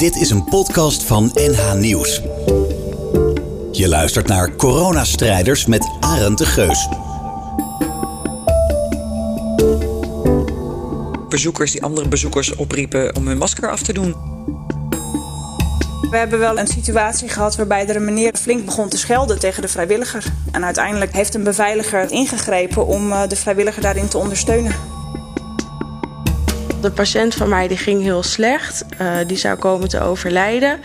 Dit is een podcast van NH Nieuws. Je luistert naar Coronastrijders met Arend de Geus. Bezoekers die andere bezoekers opriepen om hun masker af te doen. We hebben wel een situatie gehad waarbij er een meneer flink begon te schelden tegen de vrijwilliger. En uiteindelijk heeft een beveiliger ingegrepen om eh, de vrijwilliger daarin te ondersteunen. De patiënt van mij die ging heel slecht. Uh, die zou komen te overlijden.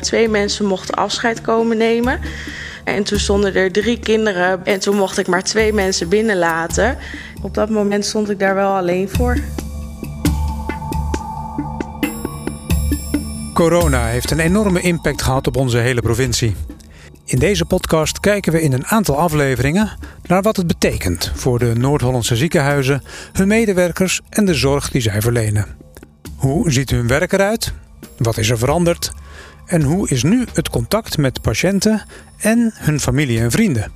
Twee mensen mochten afscheid komen nemen. En toen stonden er drie kinderen en toen mocht ik maar twee mensen binnenlaten. Op dat moment stond ik daar wel alleen voor. Corona heeft een enorme impact gehad op onze hele provincie. In deze podcast kijken we in een aantal afleveringen naar wat het betekent voor de Noord-Hollandse ziekenhuizen, hun medewerkers en de zorg die zij verlenen. Hoe ziet hun werk eruit? Wat is er veranderd? En hoe is nu het contact met patiënten en hun familie en vrienden?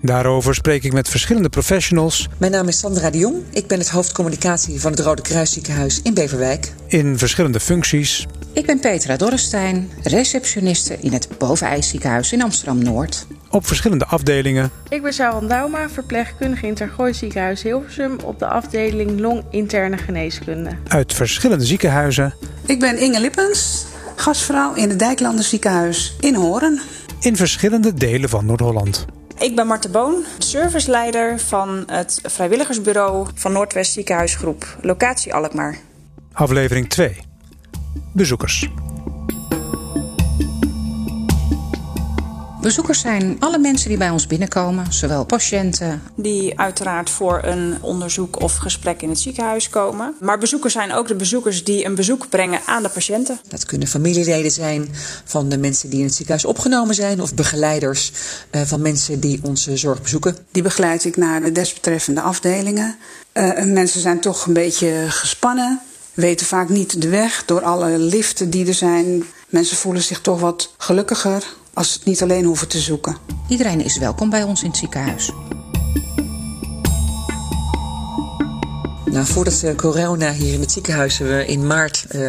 Daarover spreek ik met verschillende professionals. Mijn naam is Sandra de Jong. Ik ben het hoofdcommunicatie van het Rode Kruisziekenhuis in Beverwijk. In verschillende functies. Ik ben Petra Dorrestein, receptioniste in het Bovenijsziekenhuis in Amsterdam-Noord. Op verschillende afdelingen. Ik ben Sharon Dauma, verpleegkundige in het Tergooi Ziekenhuis Hilversum op de afdeling long-interne geneeskunde. Uit verschillende ziekenhuizen. Ik ben Inge Lippens, gastvrouw in het Dijklander Ziekenhuis in Hoorn. In verschillende delen van Noord-Holland. Ik ben Marten Boon, serviceleider van het vrijwilligersbureau van Noordwest Ziekenhuisgroep, locatie Alkmaar. Aflevering 2. Bezoekers. Bezoekers zijn alle mensen die bij ons binnenkomen, zowel patiënten. Die uiteraard voor een onderzoek of gesprek in het ziekenhuis komen. Maar bezoekers zijn ook de bezoekers die een bezoek brengen aan de patiënten. Dat kunnen familieleden zijn van de mensen die in het ziekenhuis opgenomen zijn, of begeleiders uh, van mensen die onze zorg bezoeken. Die begeleid ik naar de desbetreffende afdelingen. Uh, mensen zijn toch een beetje gespannen, weten vaak niet de weg door alle liften die er zijn. Mensen voelen zich toch wat gelukkiger als ze het niet alleen hoeven te zoeken. Iedereen is welkom bij ons in het ziekenhuis. Nou, voordat uh, corona hier in het ziekenhuis uh, in maart uh,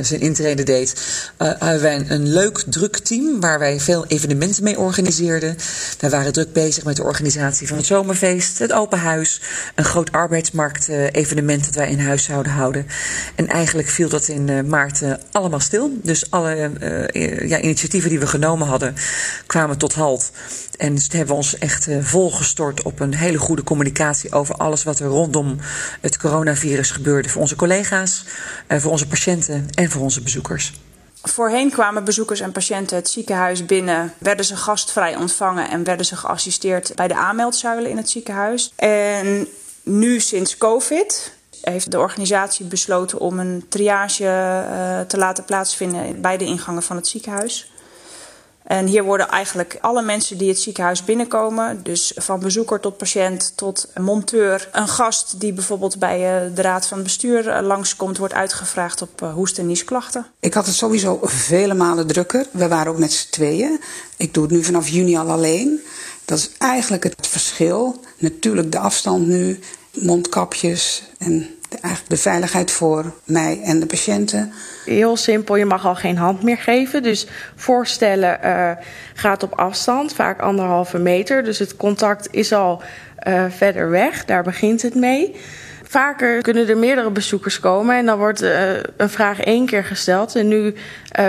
zijn intrede deed, hadden wij een, leuk, druk team waar wij veel evenementen mee organiseerden. Wij waren druk bezig met de organisatie van het zomerfeest, het open huis, een groot arbeidsmarkt-evenement dat wij in huis zouden houden. En eigenlijk viel dat in maart allemaal stil. Dus alle ja, initiatieven die we genomen hadden kwamen tot halt. En dus hebben we ons echt volgestort op een hele goede communicatie over alles wat er rondom het coronavirus gebeurde voor onze collega's, voor onze patiënten en voor onze bezoekers. Voorheen kwamen bezoekers en patiënten het ziekenhuis binnen, werden ze gastvrij ontvangen en werden ze geassisteerd bij de aanmeldzuilen in het ziekenhuis. En nu sinds COVID heeft de organisatie besloten om een triage uh, te laten plaatsvinden bij de ingangen van het ziekenhuis. En hier worden eigenlijk alle mensen die het ziekenhuis binnenkomen, dus van bezoeker tot patiënt tot monteur, een gast die bijvoorbeeld bij de raad van bestuur langskomt, wordt uitgevraagd op hoest- en niesklachten. Ik had het sowieso vele malen drukker. We waren ook met z'n tweeën. Ik doe het nu vanaf juni al alleen. Dat is eigenlijk het verschil. Natuurlijk de afstand nu, mondkapjes en eigenlijk de veiligheid voor mij en de patiënten. Heel simpel, je mag al geen hand meer geven. Dus voorstellen uh, gaat op afstand, vaak anderhalve meter. Dus het contact is al uh, verder weg, daar begint het mee. Vaker kunnen er meerdere bezoekers komen en dan wordt uh, een vraag één keer gesteld. En nu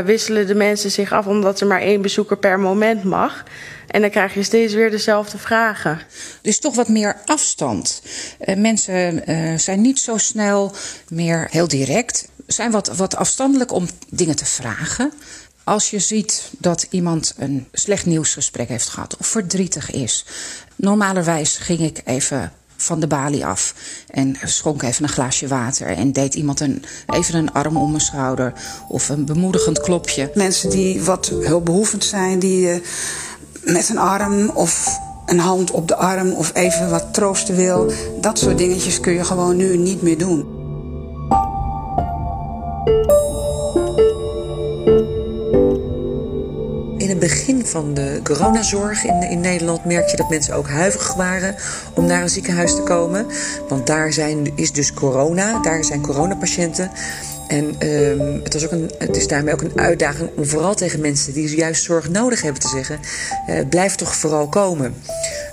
wisselen de mensen zich af omdat er maar één bezoeker per moment mag. En dan krijg je steeds weer dezelfde vragen. Dus toch wat meer afstand. Uh, mensen zijn niet zo snel meer heel direct. Zijn wat, wat afstandelijk om dingen te vragen. Als je ziet dat iemand een slecht nieuwsgesprek heeft gehad of verdrietig is. Normalerwijs ging ik even van de balie af en schonk even een glaasje water en deed iemand een, even een arm om mijn schouder of een bemoedigend klopje. Mensen die wat hulpbehoevend zijn, die. Uh met een arm of een hand op de arm of even wat troosten wil. Dat soort dingetjes kun je gewoon nu niet meer doen. Het begin van de coronazorg in, in Nederland merk je dat mensen ook huiverig waren om naar een ziekenhuis te komen. Want daar zijn, is dus corona, daar zijn coronapatiënten. En uh, het, was ook een, het is daarmee ook een uitdaging om vooral tegen mensen die juist zorg nodig hebben te zeggen: uh, blijf toch vooral komen.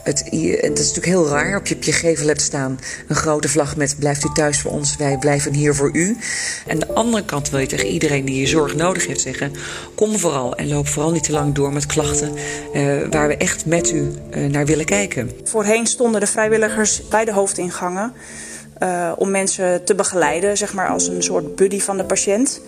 Het, is natuurlijk heel raar. Op je, op gevel hebt staan een grote vlag met blijft u thuis voor ons, wij blijven hier voor u. En aan de andere kant wil je tegen iedereen die je zorg nodig heeft zeggen: kom vooral en loop vooral niet te lang door met klachten uh, waar we echt met u uh, naar willen kijken. Voorheen stonden de vrijwilligers bij de hoofdingangen. Uh, om mensen te begeleiden, zeg maar als een soort buddy van de patiënt.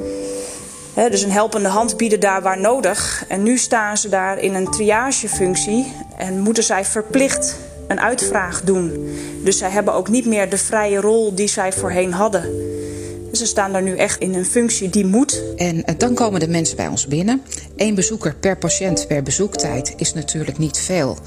Dus een helpende hand bieden daar waar nodig. En nu staan ze daar in een triagefunctie en moeten zij verplicht een uitvraag doen. Dus zij hebben ook niet meer de vrije rol die zij voorheen hadden. Ze staan daar nu echt in een functie die moet. En dan komen de mensen bij ons binnen. Eén bezoeker per patiënt per bezoektijd is natuurlijk niet veel.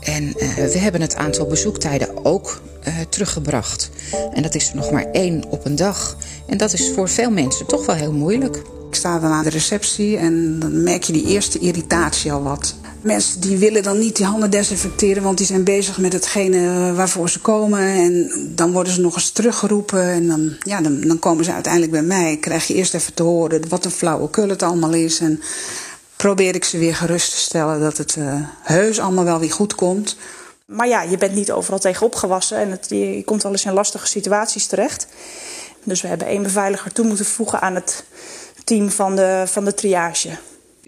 En uh, we hebben het aantal bezoektijden ook uh, teruggebracht. En dat is er nog maar één op een dag. En dat is voor veel mensen toch wel heel moeilijk. Ik sta dan aan de receptie en dan merk je die eerste irritatie al wat. Mensen die willen dan niet die handen desinfecteren, want die zijn bezig met hetgene waarvoor ze komen. En dan worden ze nog eens teruggeroepen. En dan, ja, dan, dan komen ze uiteindelijk bij mij. Krijg je eerst even te horen wat een flauwekul het allemaal is. En probeer ik ze weer gerust te stellen dat het uh, heus allemaal wel weer goed komt. Maar ja, je bent niet overal tegen opgewassen en het, je komt wel eens in lastige situaties terecht. Dus we hebben één beveiliger toe moeten voegen aan het team van de, van de triage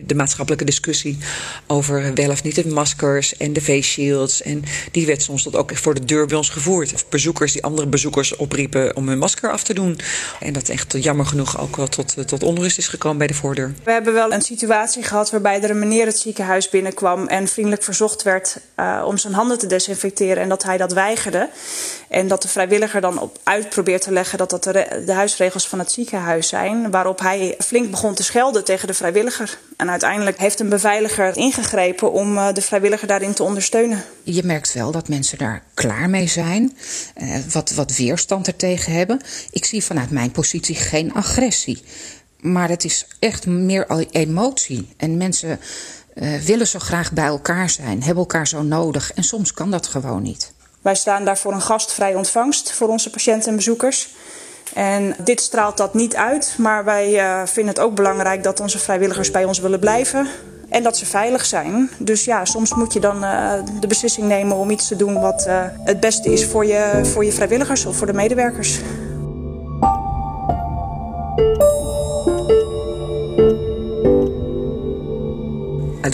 de maatschappelijke discussie over wel of niet de maskers en de face shields. En die werd soms tot ook voor de deur bij ons gevoerd. Of bezoekers die andere bezoekers opriepen om hun masker af te doen. En dat echt jammer genoeg ook wel tot, tot onrust is gekomen bij de voordeur. We hebben wel een situatie gehad waarbij er een meneer het ziekenhuis binnenkwam en vriendelijk verzocht werd uh, om zijn handen te desinfecteren en dat hij dat weigerde. En dat de vrijwilliger dan op uit probeert te leggen dat dat de, de huisregels van het ziekenhuis zijn. Waarop hij flink begon te schelden tegen de vrijwilliger. En uiteindelijk heeft een beveiliger ingegrepen om uh, de vrijwilliger daarin te ondersteunen. Je merkt wel dat mensen daar klaar mee zijn, uh, wat, wat weerstand er tegen hebben. Ik zie vanuit mijn positie geen agressie. Maar het is echt meer emotie. En mensen uh, willen zo graag bij elkaar zijn, hebben elkaar zo nodig. En soms kan dat gewoon niet. Wij staan daar voor een gastvrij ontvangst voor onze patiënten en bezoekers. En dit straalt dat niet uit, maar wij uh, vinden het ook belangrijk dat onze vrijwilligers bij ons willen blijven. En dat ze veilig zijn. Dus ja, soms moet je dan uh, de beslissing nemen om iets te doen wat uh, het beste is voor je, voor je vrijwilligers of voor de medewerkers.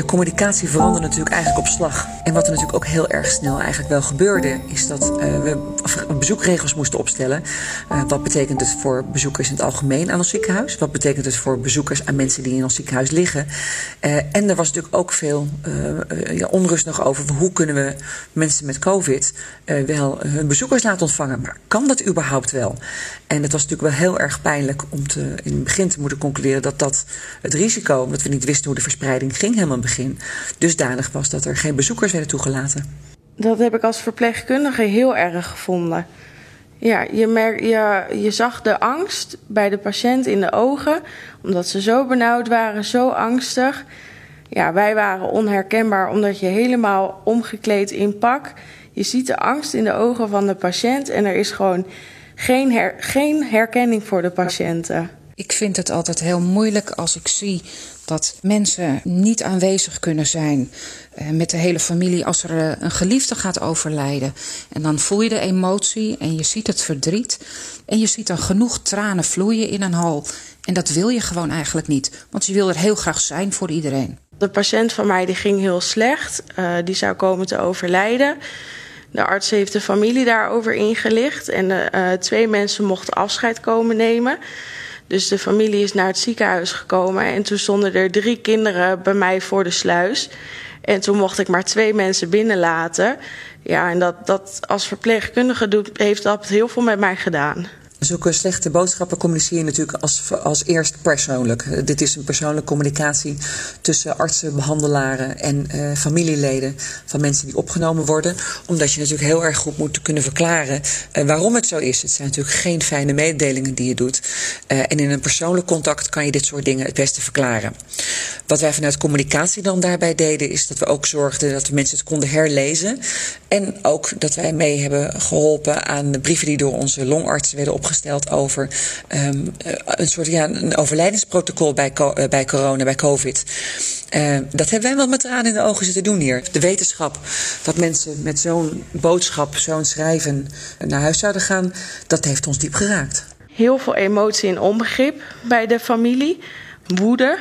Communicatie veranderde natuurlijk eigenlijk op slag. En wat er natuurlijk ook heel erg snel eigenlijk wel gebeurde, is dat uh, we bezoekregels moesten opstellen. Uh, wat betekent het voor bezoekers in het algemeen aan ons ziekenhuis? Wat betekent het voor bezoekers aan mensen die in ons ziekenhuis liggen? Uh, en er was natuurlijk ook veel ja, onrust nog over hoe kunnen we mensen met COVID wel hun bezoekers laten ontvangen. Maar kan dat überhaupt wel? En het was natuurlijk wel heel erg pijnlijk om te, in het begin te moeten concluderen dat dat het risico, omdat we niet wisten hoe de verspreiding ging helemaal dusdanig was dat er geen bezoekers werden toegelaten. Dat heb ik als verpleegkundige heel erg gevonden. Ja, je, merk, je, je zag de angst bij de patiënt in de ogen, omdat ze zo benauwd waren, zo angstig. Ja, wij waren onherkenbaar omdat je helemaal omgekleed in pak. Je ziet de angst in de ogen van de patiënt en er is gewoon geen, her, geen herkenning voor de patiënten. Ik vind het altijd heel moeilijk als ik zie dat mensen niet aanwezig kunnen zijn uh, met de hele familie als er uh, een geliefde gaat overlijden. En dan voel je de emotie en je ziet het verdriet. En je ziet dan genoeg tranen vloeien in een hal. En dat wil je gewoon eigenlijk niet, want je wil er heel graag zijn voor iedereen. De patiënt van mij die ging heel slecht, uh, die zou komen te overlijden. De arts heeft de familie daarover ingelicht en twee mensen mochten afscheid komen nemen. Dus de familie is naar het ziekenhuis gekomen en toen stonden er drie kinderen bij mij voor de sluis. En toen mocht ik maar twee mensen binnenlaten. Ja, en dat, dat als verpleegkundige doet, heeft dat heel veel met mij gedaan. Zulke slechte boodschappen communiceer je natuurlijk als, als eerst persoonlijk. Dit is een persoonlijke communicatie tussen artsen, behandelaren en uh, familieleden van mensen die opgenomen worden. Omdat je natuurlijk heel erg goed moet kunnen verklaren uh, waarom het zo is. Het zijn natuurlijk geen fijne mededelingen die je doet. En in een persoonlijk contact kan je dit soort dingen het beste verklaren. Wat wij vanuit communicatie dan daarbij deden, is dat we ook zorgden dat de mensen het konden herlezen. En ook dat wij mee hebben geholpen aan de brieven die door onze longartsen werden opgenomen opgesteld over ehm, een soort ja, een overlijdensprotocol bij, bij corona, bij COVID. dat hebben wij wel met tranen in de ogen zitten doen hier. De wetenschap dat mensen met zo'n boodschap, zo'n schrijven naar huis zouden gaan, dat heeft ons diep geraakt. Heel veel emotie en onbegrip bij de familie, woede.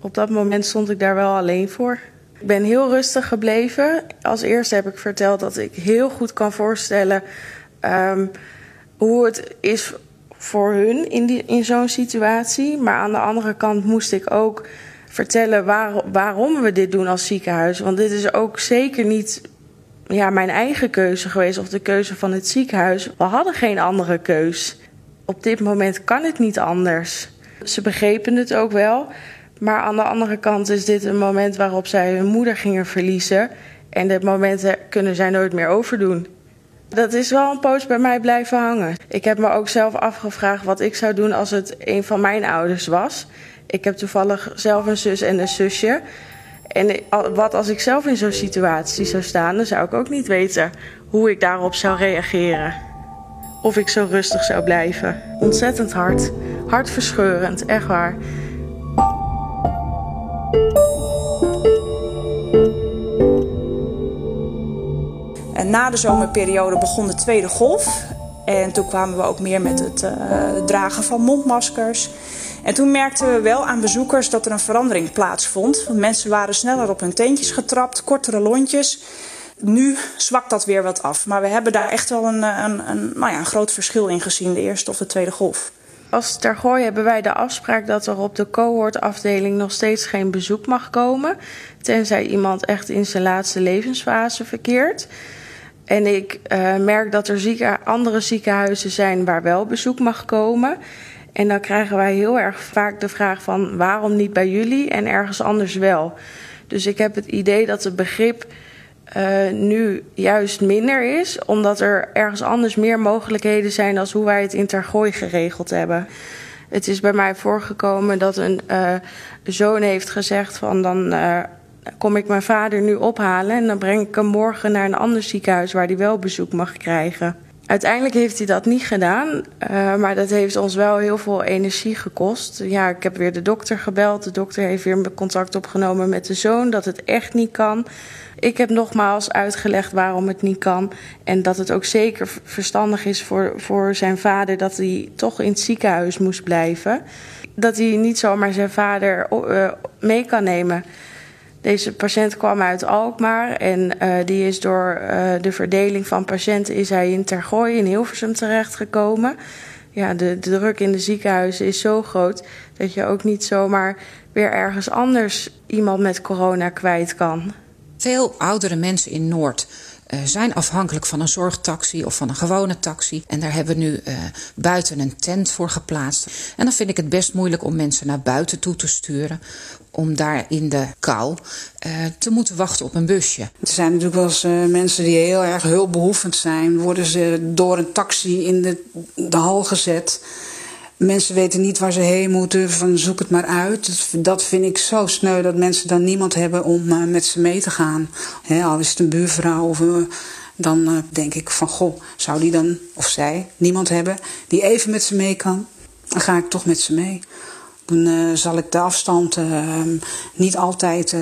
Op dat moment stond ik daar wel alleen voor. Ik ben heel rustig gebleven. Als eerste heb ik verteld dat ik heel goed kan voorstellen um, hoe het is voor hun in, in zo'n situatie. Maar aan de andere kant moest ik ook vertellen waar, waarom we dit doen als ziekenhuis. Want dit is ook zeker niet ja, mijn eigen keuze geweest of de keuze van het ziekenhuis. We hadden geen andere keus. Op dit moment kan het niet anders. Ze begrepen het ook wel. Maar aan de andere kant is dit een moment waarop zij hun moeder gingen verliezen. En dit momenten kunnen zij nooit meer overdoen. Dat is wel een poos bij mij blijven hangen. Ik heb me ook zelf afgevraagd wat ik zou doen als het een van mijn ouders was. Ik heb toevallig zelf een zus en een zusje. En wat als ik zelf in zo'n situatie zou staan, dan zou ik ook niet weten hoe ik daarop zou reageren. Of ik zo rustig zou blijven. Ontzettend hard. Hartverscheurend, echt waar. En na de zomerperiode begon de tweede golf. En toen kwamen we ook meer met het uh, dragen van mondmaskers. En toen merkten we wel aan bezoekers dat er een verandering plaatsvond. Want mensen waren sneller op hun teentjes getrapt, kortere lontjes. Nu zwakt dat weer wat af. Maar we hebben daar echt wel een, een, een, nou ja, een groot verschil in gezien, de eerste of de tweede golf. Als Tergooi hebben wij de afspraak dat er op de cohortafdeling nog steeds geen bezoek mag komen. Tenzij iemand echt in zijn laatste levensfase verkeert. En ik uh, merk dat er zieke, andere ziekenhuizen zijn waar wel bezoek mag komen. En dan krijgen wij heel erg vaak de vraag van waarom niet bij jullie en ergens anders wel. Dus ik heb het idee dat het begrip uh, nu juist minder is, omdat er ergens anders meer mogelijkheden zijn als hoe wij het in Tergooi geregeld hebben. Het is bij mij voorgekomen dat een uh, zoon heeft gezegd van dan kom ik mijn vader nu ophalen en dan breng ik hem morgen naar een ander ziekenhuis waar hij wel bezoek mag krijgen. Uiteindelijk heeft hij dat niet gedaan, uh, maar dat heeft ons wel heel veel energie gekost. Ja, ik heb weer de dokter gebeld. De dokter heeft weer contact opgenomen met de zoon dat het echt niet kan. Ik heb nogmaals uitgelegd waarom het niet kan. En dat het ook zeker verstandig is voor, voor zijn vader dat hij toch in het ziekenhuis moest blijven. Dat hij niet zomaar zijn vader uh, mee kan nemen. Deze patiënt kwam uit Alkmaar en uh, die is door uh, de verdeling van patiënten is hij in Tergooi in Hilversum terechtgekomen. Ja, de, de druk in de ziekenhuizen is zo groot dat je ook niet zomaar weer ergens anders iemand met corona kwijt kan. Veel oudere mensen in Noord zijn afhankelijk van een zorgtaxi of van een gewone taxi. En daar hebben we nu uh, buiten een tent voor geplaatst. En dan vind ik het best moeilijk om mensen naar buiten toe te sturen. Om daar in de kou uh, te moeten wachten op een busje. Er zijn natuurlijk wel eens mensen die heel erg hulpbehoevend zijn. Worden ze door een taxi in de, de hal gezet. Mensen weten niet waar ze heen moeten, van zoek het maar uit. Dat vind ik zo sneu dat mensen dan niemand hebben om uh, met ze mee te gaan. Al is het een buurvrouw of uh, dan uh, denk ik van goh, zou die dan of zij niemand hebben die even met ze mee kan? Dan ga ik toch met ze mee. Dan zal ik de afstand niet altijd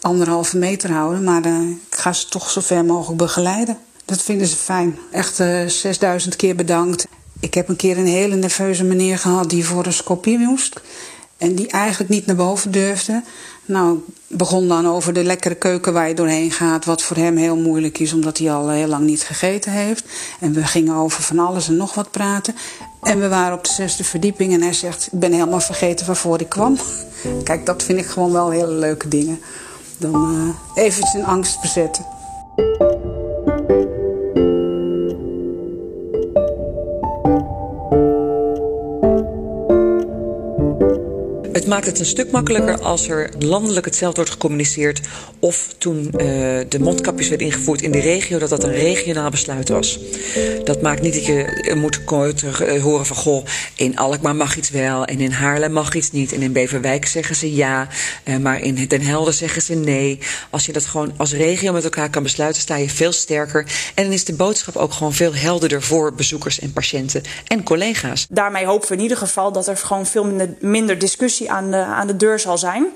anderhalve meter houden, maar ik ga ze toch zo ver mogelijk begeleiden. Dat vinden ze fijn. Echt 6000 keer bedankt. Ik heb een keer een hele nerveuze meneer gehad die voor een scopie moest. En die eigenlijk niet naar boven durfde. Nou, begon dan over de lekkere keuken waar je doorheen gaat. Wat voor hem heel moeilijk is, omdat hij al heel lang niet gegeten heeft. En we gingen over van alles en nog wat praten. En we waren op de zesde verdieping en hij zegt: Ik ben helemaal vergeten waarvoor ik kwam. Kijk, dat vind ik gewoon wel hele leuke dingen. Dan uh, even zijn angst bezetten. Maakt het een stuk makkelijker als er landelijk hetzelfde wordt gecommuniceerd. Of toen uh, de mondkapjes werden ingevoerd in de regio, dat dat een regionaal besluit was. Dat maakt niet dat je moet uh, horen van goh, in Alkmaar mag iets wel en in Haarlem mag iets niet. En in Beverwijk zeggen ze ja, uh, maar in Den Helder zeggen ze nee. Als je dat gewoon als regio met elkaar kan besluiten, sta je veel sterker. En dan is de boodschap ook gewoon veel helderder voor bezoekers en patiënten en collega's. Daarmee hopen we in ieder geval dat er gewoon veel minder, minder discussie aan aan de deur zal zijn.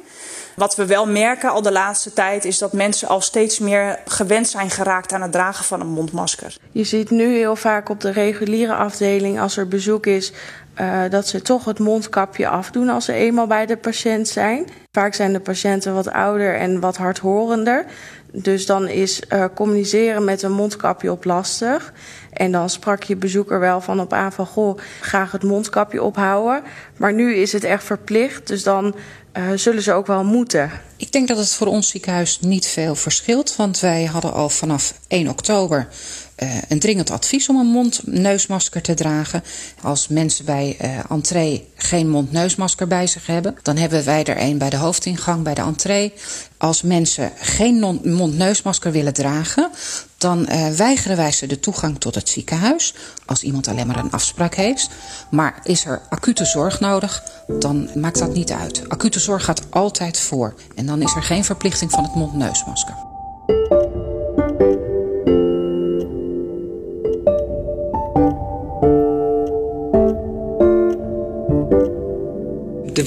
Wat we wel merken al de laatste tijd is dat mensen al steeds meer gewend zijn geraakt aan het dragen van een mondmasker. Je ziet nu heel vaak op de reguliere afdeling als er bezoek is. Uh, dat ze toch het mondkapje afdoen als ze eenmaal bij de patiënt zijn. Vaak zijn de patiënten wat ouder en wat hardhorender. Dus dan is uh, communiceren met een mondkapje op lastig. En dan sprak je bezoeker wel van op aan van goh, graag het mondkapje ophouden. Maar nu is het echt verplicht, dus dan uh, zullen ze ook wel moeten. Ik denk dat het voor ons ziekenhuis niet veel verschilt, want wij hadden al vanaf 1 oktober een dringend advies om een mond-neusmasker te dragen. Als mensen bij uh, entree geen mond-neusmasker bij zich hebben, dan hebben wij er een bij de hoofdingang, bij de entree. Als mensen geen mond-neusmasker willen dragen, dan uh, weigeren wij ze de toegang tot het ziekenhuis. Als iemand alleen maar een afspraak heeft. Maar is er acute zorg nodig, dan maakt dat niet uit. Acute zorg gaat altijd voor. En dan is er geen verplichting van het mond-neusmasker.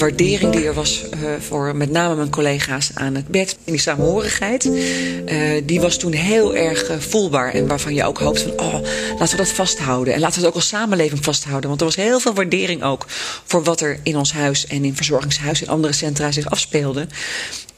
Waardering die er was uh, voor met name mijn collega's aan het bed. En die samenhorigheid, uh, die was toen heel erg uh, voelbaar. En waarvan je ook hoopt van, oh, laten we dat vasthouden. En laten we het ook als samenleving vasthouden. Want er was heel veel waardering ook voor wat er in ons huis en in verzorgingshuis en andere centra zich afspeelde.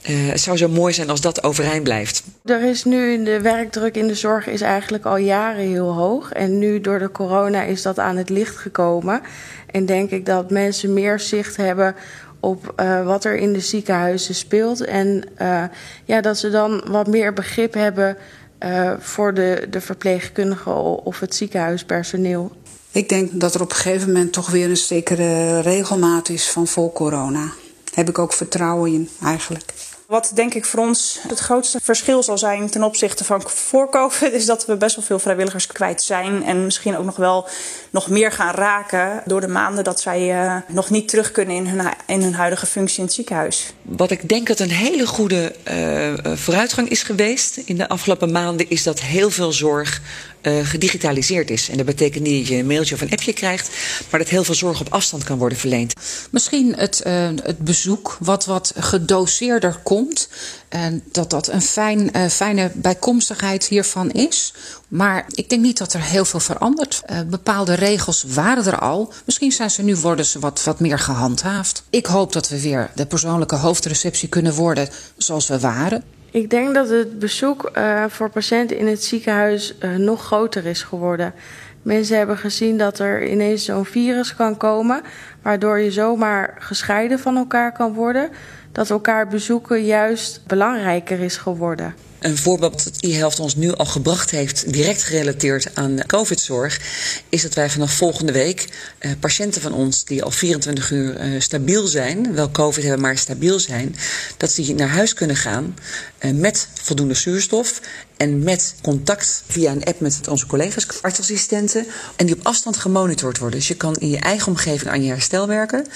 Uh, het zou zo mooi zijn als dat overeind blijft. Er is nu de werkdruk in de zorg is eigenlijk al jaren heel hoog. En nu door de corona is dat aan het licht gekomen. En denk ik dat mensen meer zicht hebben op uh, wat er in de ziekenhuizen speelt. En uh, ja, dat ze dan wat meer begrip hebben uh, voor de, de verpleegkundigen of het ziekenhuispersoneel. Ik denk dat er op een gegeven moment toch weer een zekere regelmaat is van voor corona. Daar heb ik ook vertrouwen in eigenlijk. Wat denk ik voor ons het grootste verschil zal zijn ten opzichte van voor COVID, is dat we best wel veel vrijwilligers kwijt zijn. En misschien ook nog wel nog meer gaan raken door de maanden dat zij uh, nog niet terug kunnen in hun, in hun huidige functie in het ziekenhuis. Wat ik denk dat een hele goede uh, vooruitgang is geweest in de afgelopen maanden, is dat heel veel zorg uh, gedigitaliseerd is. En dat betekent niet dat je een mailtje of een appje krijgt, maar dat heel veel zorg op afstand kan worden verleend. Misschien het, uh, het bezoek wat wat gedoseerder komt. En dat dat een fijn, uh, fijne bijkomstigheid hiervan is. Maar ik denk niet dat er heel veel verandert. Bepaalde regels waren er al. Misschien zijn ze nu worden ze wat, wat meer gehandhaafd. Ik hoop dat we weer de persoonlijke hoofdreceptie kunnen worden zoals we waren. Ik denk dat het bezoek uh, voor patiënten in het ziekenhuis uh, nog groter is geworden. Mensen hebben gezien dat er ineens zo'n virus kan komen, waardoor je zomaar gescheiden van elkaar kan worden. Dat elkaar bezoeken juist belangrijker is geworden. Een voorbeeld dat e-helft ons nu al gebracht heeft, direct gerelateerd aan COVID-zorg, is dat wij vanaf volgende week uh, patiënten van ons die al 24 uur uh, stabiel zijn, wel COVID hebben, maar stabiel zijn, dat die naar huis kunnen gaan uh, met voldoende zuurstof en met contact via een app met onze collega's, artsassistenten, en die op afstand gemonitord worden. Dus je kan in je eigen omgeving aan je herstel werken.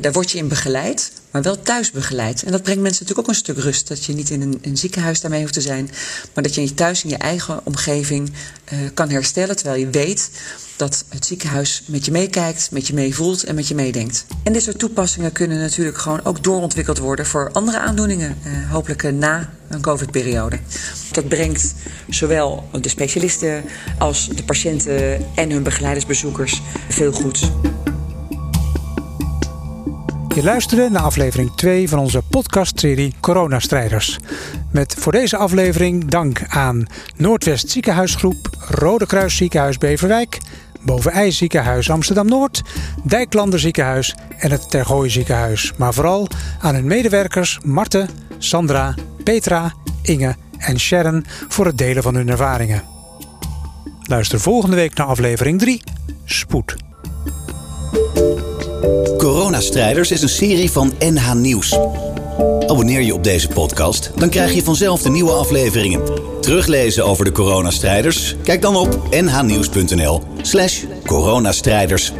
Daar word je in begeleid, maar wel thuis begeleid. En dat brengt mensen natuurlijk ook een stuk rust. Dat je niet in een, een ziekenhuis daarmee hoeft te zijn, maar dat je thuis in je eigen omgeving uh, kan herstellen, terwijl je weet dat het ziekenhuis met je meekijkt, met je meevoelt en met je meedenkt. En dit soort toepassingen kunnen natuurlijk gewoon ook doorontwikkeld worden voor andere aandoeningen, uh, hopelijk na een COVID-periode. Dat brengt zowel de specialisten als de patiënten en hun begeleidersbezoekers veel goeds. Je luisterde naar aflevering 2 van onze podcastserie Coronastrijders. Met voor deze aflevering dank aan Noordwest Ziekenhuisgroep, Rode Kruis Ziekenhuis Beverwijk, Bovenij Ziekenhuis Amsterdam-Noord, Dijklander Ziekenhuis en het Tergooi Ziekenhuis. Maar vooral aan hun medewerkers Marten, Sandra, Petra, Inge en Sharon voor het delen van hun ervaringen. Luister volgende week naar aflevering 3, Spoed. Coronastrijders is een serie van NH Nieuws. Abonneer je op deze podcast, dan krijg je vanzelf de nieuwe afleveringen. Teruglezen over de coronastrijders? Kijk dan op nhnieuws.nl/slash coronastrijders.